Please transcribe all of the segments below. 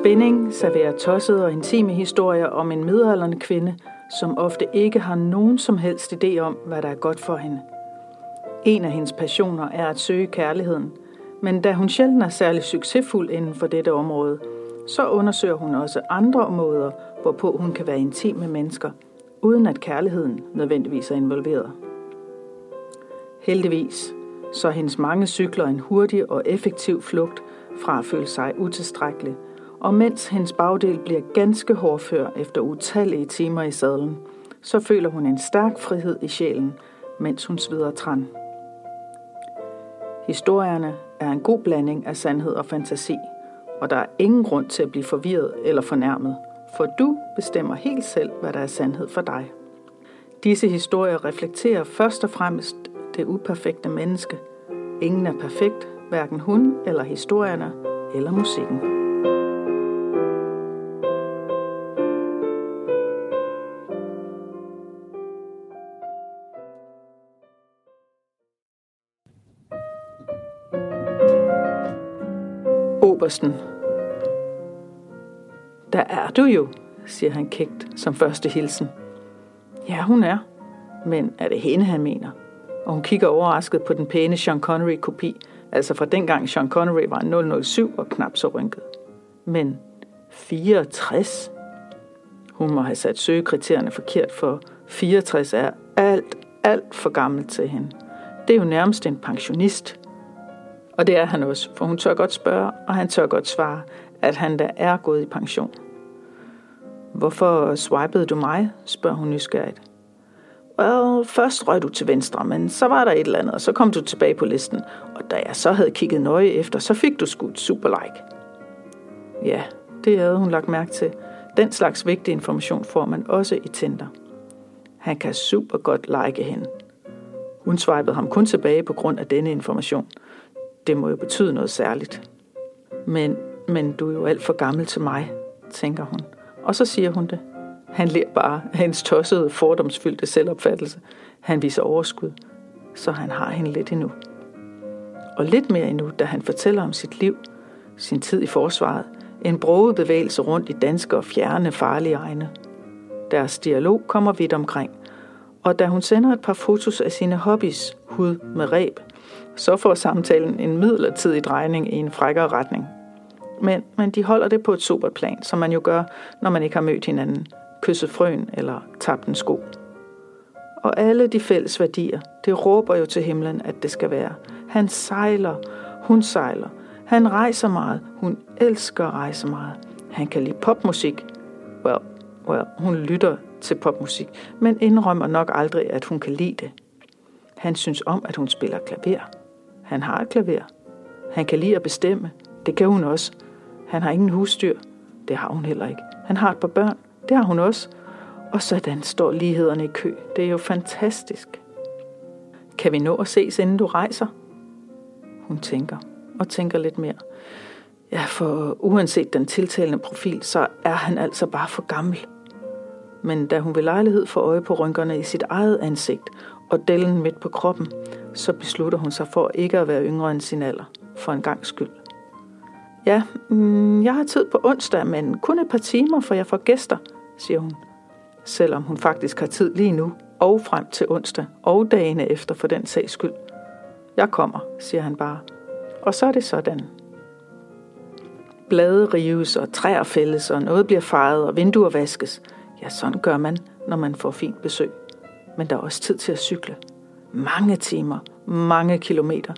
spænding serverer tossede og intime historier om en midalderne kvinde, som ofte ikke har nogen som helst idé om, hvad der er godt for hende. En af hendes passioner er at søge kærligheden, men da hun sjældent er særlig succesfuld inden for dette område, så undersøger hun også andre måder, hvorpå hun kan være intim med mennesker, uden at kærligheden nødvendigvis er involveret. Heldigvis så hendes mange cykler en hurtig og effektiv flugt fra at føle sig utilstrækkelig, og mens hendes bagdel bliver ganske hårdfør efter utallige timer i sadlen, så føler hun en stærk frihed i sjælen, mens hun sveder træn. Historierne er en god blanding af sandhed og fantasi, og der er ingen grund til at blive forvirret eller fornærmet, for du bestemmer helt selv, hvad der er sandhed for dig. Disse historier reflekterer først og fremmest det uperfekte menneske. Ingen er perfekt, hverken hun eller historierne eller musikken. Obersten. Der er du jo, siger han kægt som første hilsen. Ja, hun er. Men er det hende, han mener? Og hun kigger overrasket på den pæne Sean Connery-kopi, altså fra dengang Sean Connery var 007 og knap så rynket. Men 64? Hun må have sat søgekriterierne forkert, for 64 er alt, alt for gammel til hende. Det er jo nærmest en pensionist. Og det er han også, for hun tør godt spørge, og han tør godt svare, at han da er gået i pension. Hvorfor swipede du mig? spørger hun nysgerrigt. Well, først røg du til venstre, men så var der et eller andet, og så kom du tilbage på listen. Og da jeg så havde kigget nøje efter, så fik du skudt super like. Ja, det havde hun lagt mærke til. Den slags vigtig information får man også i Tinder. Han kan super godt like hende. Hun swipede ham kun tilbage på grund af denne information. Det må jo betyde noget særligt. Men, men du er jo alt for gammel til mig, tænker hun. Og så siger hun det. Han ler bare af hendes tossede, fordomsfyldte selvopfattelse. Han viser overskud, så han har hende lidt endnu. Og lidt mere endnu, da han fortæller om sit liv, sin tid i forsvaret, en broget bevægelse rundt i danske og fjerne farlige egne. Deres dialog kommer vidt omkring, og da hun sender et par fotos af sine hobbies, hud med reb, så får samtalen en midlertidig drejning i en frækkere retning. Men, men de holder det på et super plan, som man jo gør, når man ikke har mødt hinanden – kysset frøen eller tabt en sko. Og alle de fælles værdier, det råber jo til himlen, at det skal være. Han sejler, hun sejler. Han rejser meget, hun elsker at rejse meget. Han kan lide popmusik. Well, well, hun lytter til popmusik, men indrømmer nok aldrig, at hun kan lide det. Han synes om, at hun spiller klaver. Han har et klaver. Han kan lide at bestemme. Det kan hun også. Han har ingen husdyr. Det har hun heller ikke. Han har et par børn. Det har hun også. Og sådan står lighederne i kø. Det er jo fantastisk. Kan vi nå at ses, inden du rejser? Hun tænker og tænker lidt mere. Ja, for uanset den tiltalende profil, så er han altså bare for gammel. Men da hun ved lejlighed får øje på rynkerne i sit eget ansigt og dellen midt på kroppen, så beslutter hun sig for ikke at være yngre end sin alder, for en gang skyld. Ja, mm, jeg har tid på onsdag, men kun et par timer, for jeg får gæster – siger hun, selvom hun faktisk har tid lige nu og frem til onsdag og dagene efter for den sags skyld. Jeg kommer, siger han bare. Og så er det sådan. Blade rives og træer fældes, og noget bliver fejet og vinduer vaskes. Ja, sådan gør man, når man får fint besøg. Men der er også tid til at cykle. Mange timer, mange kilometer.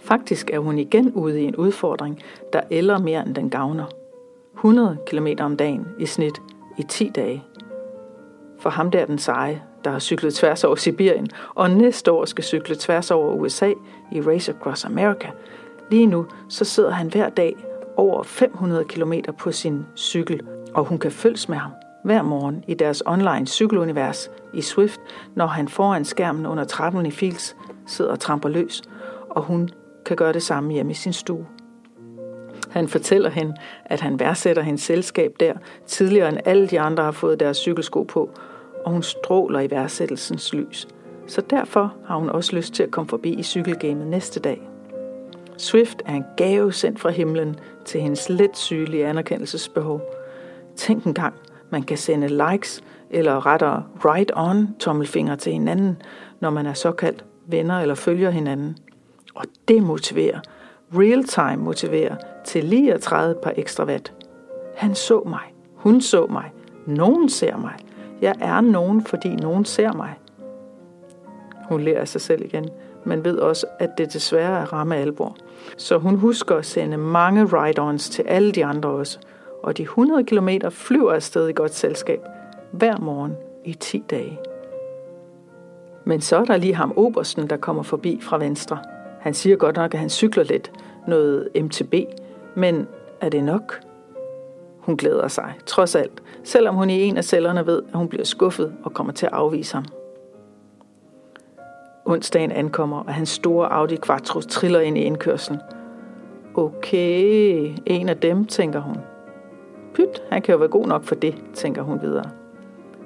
Faktisk er hun igen ude i en udfordring, der ældre mere end den gavner. 100 km om dagen i snit – i 10 dage. For ham der den seje, der har cyklet tværs over Sibirien, og næste år skal cykle tværs over USA i Race Across America. Lige nu så sidder han hver dag over 500 km på sin cykel, og hun kan følges med ham hver morgen i deres online cykelunivers i Swift, når han foran skærmen under trappen i Fields sidder og tramper løs, og hun kan gøre det samme hjemme i sin stue. Han fortæller hende, at han værdsætter hendes selskab der, tidligere end alle de andre har fået deres cykelsko på, og hun stråler i værdsættelsens lys. Så derfor har hun også lyst til at komme forbi i cykelgamet næste dag. Swift er en gave sendt fra himlen til hendes let sygelige anerkendelsesbehov. Tænk en gang, man kan sende likes, eller rettere right on tommelfinger til hinanden, når man er såkaldt venner eller følger hinanden. Og det motiverer, real time motiverer til lige at træde et par ekstra watt. Han så mig, hun så mig, nogen ser mig. Jeg er nogen, fordi nogen ser mig. Hun lærer sig selv igen, men ved også, at det desværre er ramme alvor. Så hun husker at sende mange ride-ons til alle de andre også. Og de 100 km flyver afsted i godt selskab hver morgen i 10 dage. Men så er der lige ham Obersten, der kommer forbi fra venstre. Han siger godt nok, at han cykler lidt, noget MTB, men er det nok? Hun glæder sig, trods alt, selvom hun i en af cellerne ved, at hun bliver skuffet og kommer til at afvise ham. Onsdagen ankommer, og hans store Audi Quattro triller ind i indkørslen. Okay, en af dem, tænker hun. Pyt, han kan jo være god nok for det, tænker hun videre.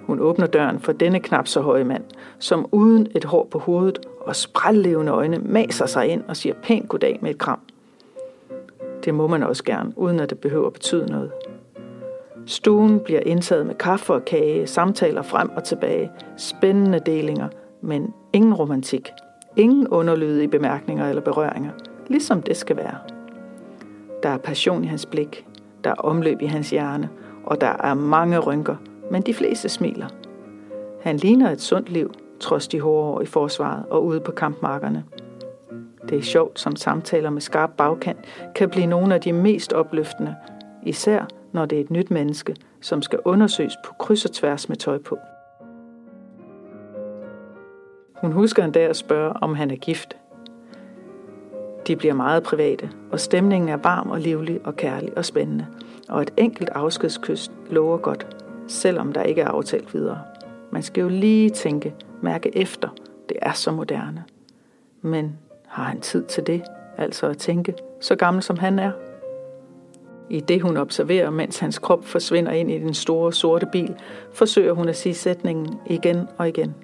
Hun åbner døren for denne knap så høje mand, som uden et hår på hovedet og sprællevende øjne maser sig ind og siger pænt goddag med et kram. Det må man også gerne, uden at det behøver at betyde noget. Stuen bliver indtaget med kaffe og kage, samtaler frem og tilbage, spændende delinger, men ingen romantik. Ingen underlydige bemærkninger eller berøringer, ligesom det skal være. Der er passion i hans blik, der er omløb i hans hjerne, og der er mange rynker, men de fleste smiler. Han ligner et sundt liv, trods de hårde år i forsvaret og ude på kampmarkerne. Det er sjovt, som samtaler med skarp bagkant kan blive nogle af de mest opløftende, især når det er et nyt menneske, som skal undersøges på kryds og tværs med tøj på. Hun husker en dag at spørge, om han er gift. De bliver meget private, og stemningen er varm og livlig og kærlig og spændende, og et enkelt afskedskys lover godt, selvom der ikke er aftalt videre. Man skal jo lige tænke, mærke efter. Det er så moderne. Men har han tid til det, altså at tænke, så gammel som han er? I det hun observerer, mens hans krop forsvinder ind i den store sorte bil, forsøger hun at sige sætningen igen og igen.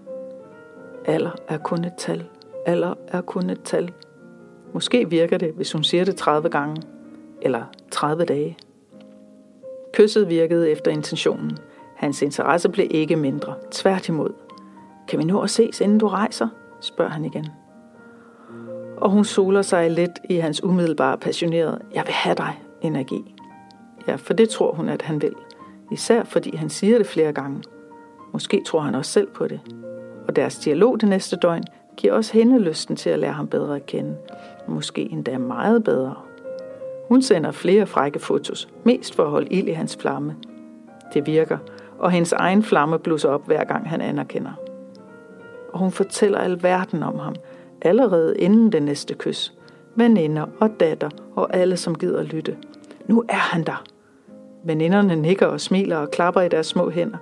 Alder er kun et tal. Alder er kun et tal. Måske virker det, hvis hun siger det 30 gange. Eller 30 dage. Kysset virkede efter intentionen. Hans interesse blev ikke mindre. Tværtimod. Kan vi nå at ses, inden du rejser? spørger han igen. Og hun soler sig lidt i hans umiddelbare passionerede, jeg vil have dig, energi. Ja, for det tror hun, at han vil. Især fordi han siger det flere gange. Måske tror han også selv på det. Og deres dialog det næste døgn giver også hende lysten til at lære ham bedre at kende. Måske endda meget bedre. Hun sender flere frække fotos, mest for at holde ild i hans flamme. Det virker, og hendes egen flamme blusser op hver gang han anerkender. Og hun fortæller alverden om ham, allerede inden det næste kys. Veninder og datter og alle, som gider lytte. Nu er han der. Veninderne nikker og smiler og klapper i deres små hænder.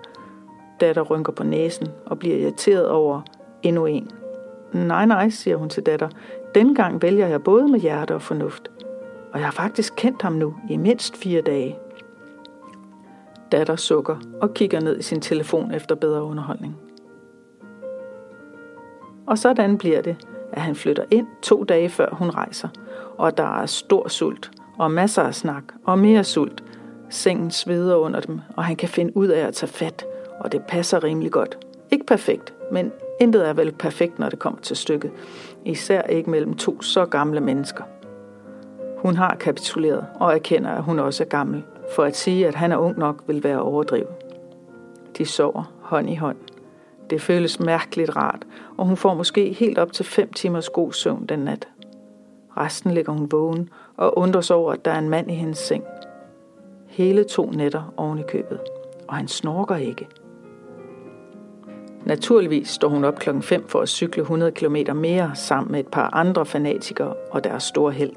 Datter rynker på næsen og bliver irriteret over endnu en. Nej, nej, siger hun til datter. Dengang vælger jeg både med hjerte og fornuft. Og jeg har faktisk kendt ham nu i mindst fire dage. Datter sukker og kigger ned i sin telefon efter bedre underholdning. Og sådan bliver det, at han flytter ind to dage før hun rejser, og der er stor sult og masser af snak og mere sult. Sengen sveder under dem, og han kan finde ud af at tage fat, og det passer rimelig godt. Ikke perfekt, men intet er vel perfekt, når det kommer til stykket. Især ikke mellem to så gamle mennesker. Hun har kapituleret og erkender, at hun også er gammel. For at sige, at han er ung nok, vil være overdrivet. De sover hånd i hånd. Det føles mærkeligt rart, og hun får måske helt op til fem timers god søvn den nat. Resten ligger hun vågen og undres over, at der er en mand i hendes seng. Hele to nætter oven i købet, og han snorker ikke. Naturligvis står hun op klokken 5 for at cykle 100 km mere sammen med et par andre fanatikere og deres store held.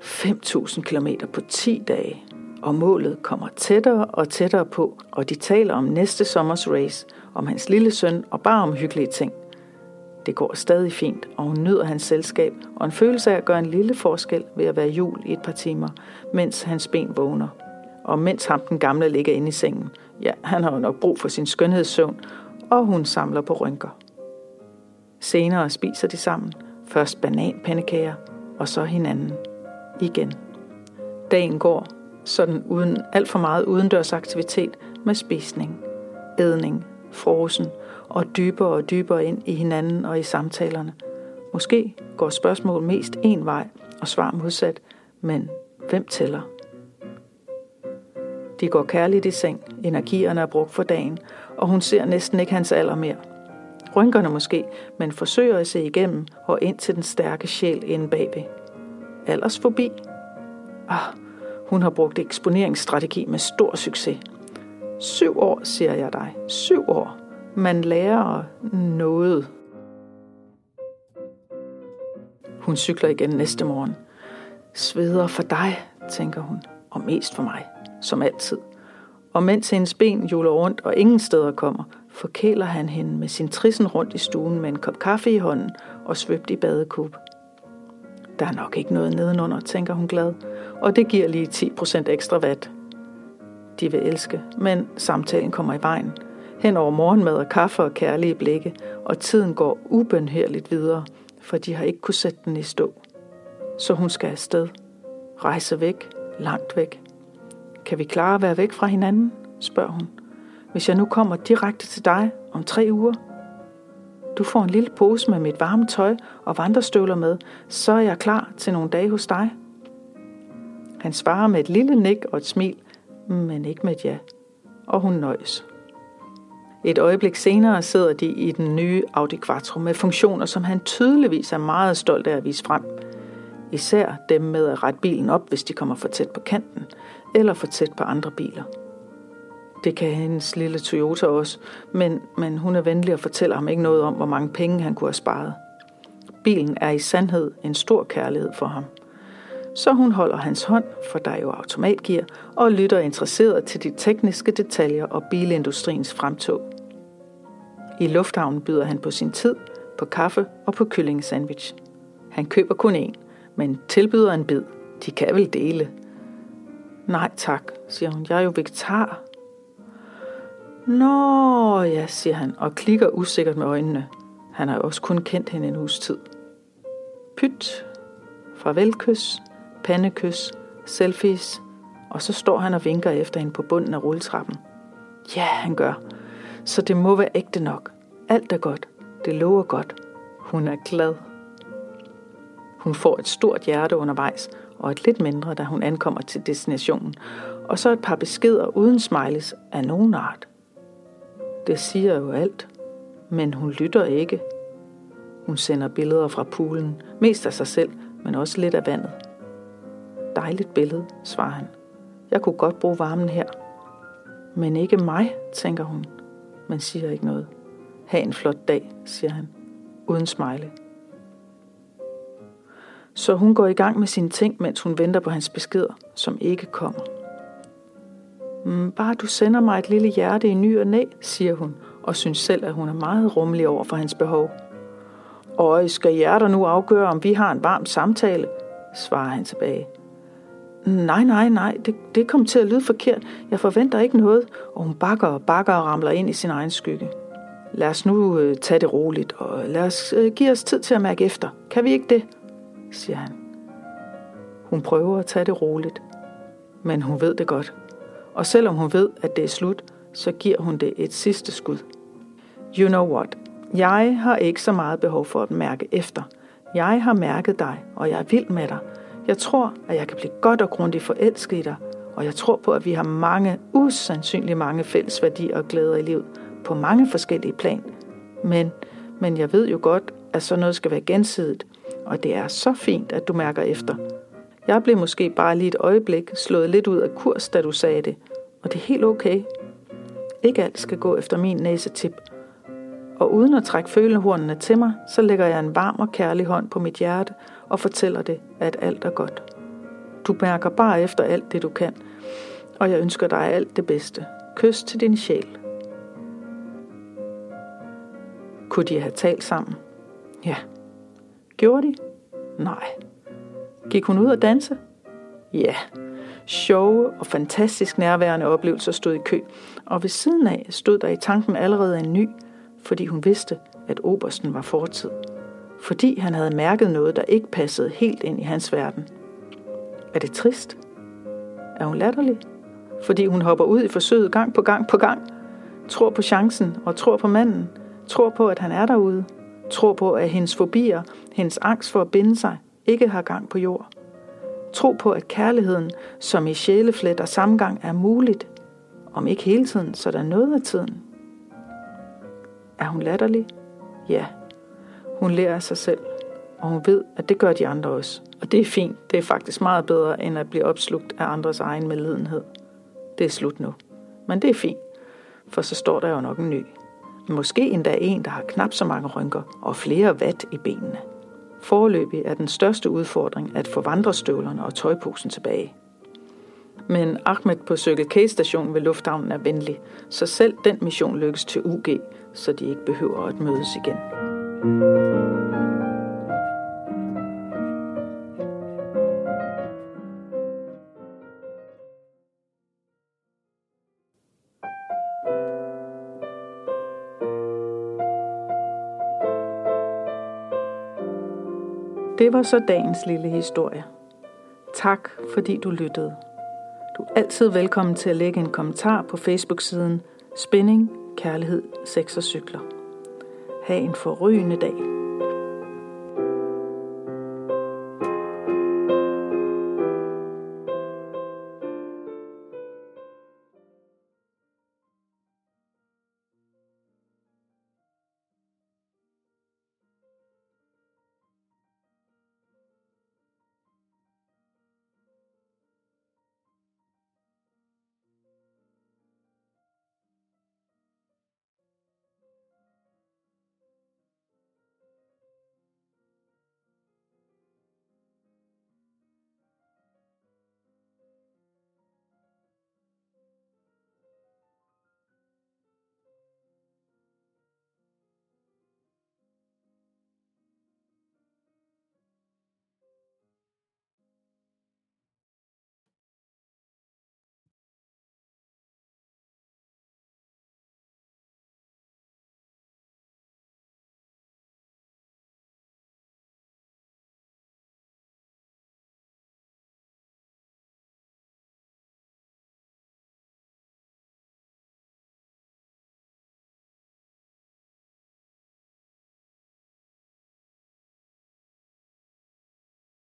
5.000 km på 10 dage, og målet kommer tættere og tættere på, og de taler om næste sommers race, om hans lille søn og bare om hyggelige ting. Det går stadig fint, og hun nyder hans selskab og en følelse af at gøre en lille forskel ved at være jul i et par timer, mens hans ben vågner. Og mens ham den gamle ligger inde i sengen. Ja, han har jo nok brug for sin skønhedssøvn, og hun samler på rynker. Senere spiser de sammen. Først bananpandekager, og så hinanden igen. Dagen går sådan uden alt for meget udendørs aktivitet med spisning, ædning, frosen og dybere og dybere ind i hinanden og i samtalerne. Måske går spørgsmål mest en vej og svar modsat, men hvem tæller? De går kærligt i seng, energierne er brugt for dagen, og hun ser næsten ikke hans alder mere. Rynkerne måske, men forsøger at se igennem og ind til den stærke sjæl inde bagved. Aldersfobi? Ah, hun har brugt eksponeringsstrategi med stor succes. Syv år, siger jeg dig. Syv år. Man lærer noget. Hun cykler igen næste morgen. Sveder for dig, tænker hun, og mest for mig, som altid. Og mens hendes ben juler rundt og ingen steder kommer, forkæler han hende med sin trissen rundt i stuen med en kop kaffe i hånden og svøbt i badekub. Der er nok ikke noget nedenunder, tænker hun glad, og det giver lige 10% ekstra vat. De vil elske, men samtalen kommer i vejen. Hen over morgenmad og kaffe og kærlige blikke, og tiden går ubenhærligt videre, for de har ikke kunne sætte den i stå. Så hun skal afsted. Rejse væk, langt væk. Kan vi klare at være væk fra hinanden? spørger hun. Hvis jeg nu kommer direkte til dig om tre uger, du får en lille pose med mit varme tøj og vandrestøvler med, så er jeg klar til nogle dage hos dig. Han svarer med et lille nik og et smil, men ikke med et ja. Og hun nøjes. Et øjeblik senere sidder de i den nye Audi Quattro med funktioner, som han tydeligvis er meget stolt af at vise frem. Især dem med at rette bilen op, hvis de kommer for tæt på kanten, eller for tæt på andre biler. Det kan hendes lille Toyota også, men, men hun er venlig og fortæller ham ikke noget om, hvor mange penge han kunne have sparet. Bilen er i sandhed en stor kærlighed for ham. Så hun holder hans hånd, for der er jo automatgear, og lytter interesseret til de tekniske detaljer og bilindustriens fremtog. I lufthavnen byder han på sin tid, på kaffe og på kyllingesandwich. Han køber kun én, men tilbyder en bid. De kan vel dele. Nej tak, siger hun. Jeg er jo vegetar. Nå, ja, siger han og klikker usikkert med øjnene. Han har også kun kendt hende en uges tid. Pyt, farvelkys, pandekys, selfies, og så står han og vinker efter hende på bunden af rulletrappen. Ja, han gør. Så det må være ægte nok. Alt er godt. Det lover godt. Hun er glad. Hun får et stort hjerte undervejs, og et lidt mindre, da hun ankommer til destinationen, og så et par beskeder uden smileys af nogen art. Det siger jo alt, men hun lytter ikke. Hun sender billeder fra poolen, mest af sig selv, men også lidt af vandet. Dejligt billede, svarer han. Jeg kunne godt bruge varmen her. Men ikke mig, tænker hun, men siger ikke noget. Ha' en flot dag, siger han, uden smile. Så hun går i gang med sine ting, mens hun venter på hans beskeder, som ikke kommer. Mm, bare du sender mig et lille hjerte i ny og næ, siger hun, og synes selv, at hun er meget rummelig over for hans behov. Og skal hjerter nu afgøre, om vi har en varm samtale, svarer han tilbage. Nej, nej, nej, det, det kom til at lyde forkert. Jeg forventer ikke noget, og hun bakker og bakker og ramler ind i sin egen skygge. Lad os nu øh, tage det roligt, og lad os øh, give os tid til at mærke efter. Kan vi ikke det? Siger han. Hun prøver at tage det roligt, men hun ved det godt. Og selvom hun ved, at det er slut, så giver hun det et sidste skud. You know what? Jeg har ikke så meget behov for at mærke efter. Jeg har mærket dig, og jeg er vild med dig. Jeg tror, at jeg kan blive godt og grundigt forelsket i dig, og jeg tror på, at vi har mange, usandsynligt mange fælles værdier og glæder i livet, på mange forskellige plan. Men, men jeg ved jo godt, at sådan noget skal være gensidigt, og det er så fint, at du mærker efter. Jeg blev måske bare lige et øjeblik slået lidt ud af kurs, da du sagde det, og det er helt okay. Ikke alt skal gå efter min næsetip. Og uden at trække følehornene til mig, så lægger jeg en varm og kærlig hånd på mit hjerte og fortæller det, at alt er godt. Du mærker bare efter alt det, du kan, og jeg ønsker dig alt det bedste. Kys til din sjæl. Kunne de have talt sammen? Ja. Gjorde de? Nej. Gik hun ud og danse? Ja. Sjove og fantastisk nærværende oplevelser stod i kø, og ved siden af stod der i tanken allerede en ny, fordi hun vidste, at obersten var fortid. fordi han havde mærket noget, der ikke passede helt ind i hans verden. Er det trist? Er hun latterlig? Fordi hun hopper ud i forsøget gang på gang på gang, tror på chancen og tror på manden, tror på, at han er derude, Tro på, at hendes fobier, hendes angst for at binde sig, ikke har gang på jord. Tro på, at kærligheden, som i sjæleflet og samgang, er muligt. Om ikke hele tiden, så der noget af tiden. Er hun latterlig? Ja. Hun lærer af sig selv, og hun ved, at det gør de andre også. Og det er fint. Det er faktisk meget bedre, end at blive opslugt af andres egen medlidenhed. Det er slut nu. Men det er fint, for så står der jo nok en ny. Måske endda en, der har knap så mange rynker og flere vat i benene. Forløbig er den største udfordring at få vandrestøvlerne og tøjposen tilbage. Men Ahmed på Circle K-stationen ved lufthavnen er venlig, så selv den mission lykkes til UG, så de ikke behøver at mødes igen. Det var så dagens lille historie. Tak fordi du lyttede. Du er altid velkommen til at lægge en kommentar på Facebook-siden Spænding, Kærlighed, Sex og Cykler. Ha' en forrygende dag.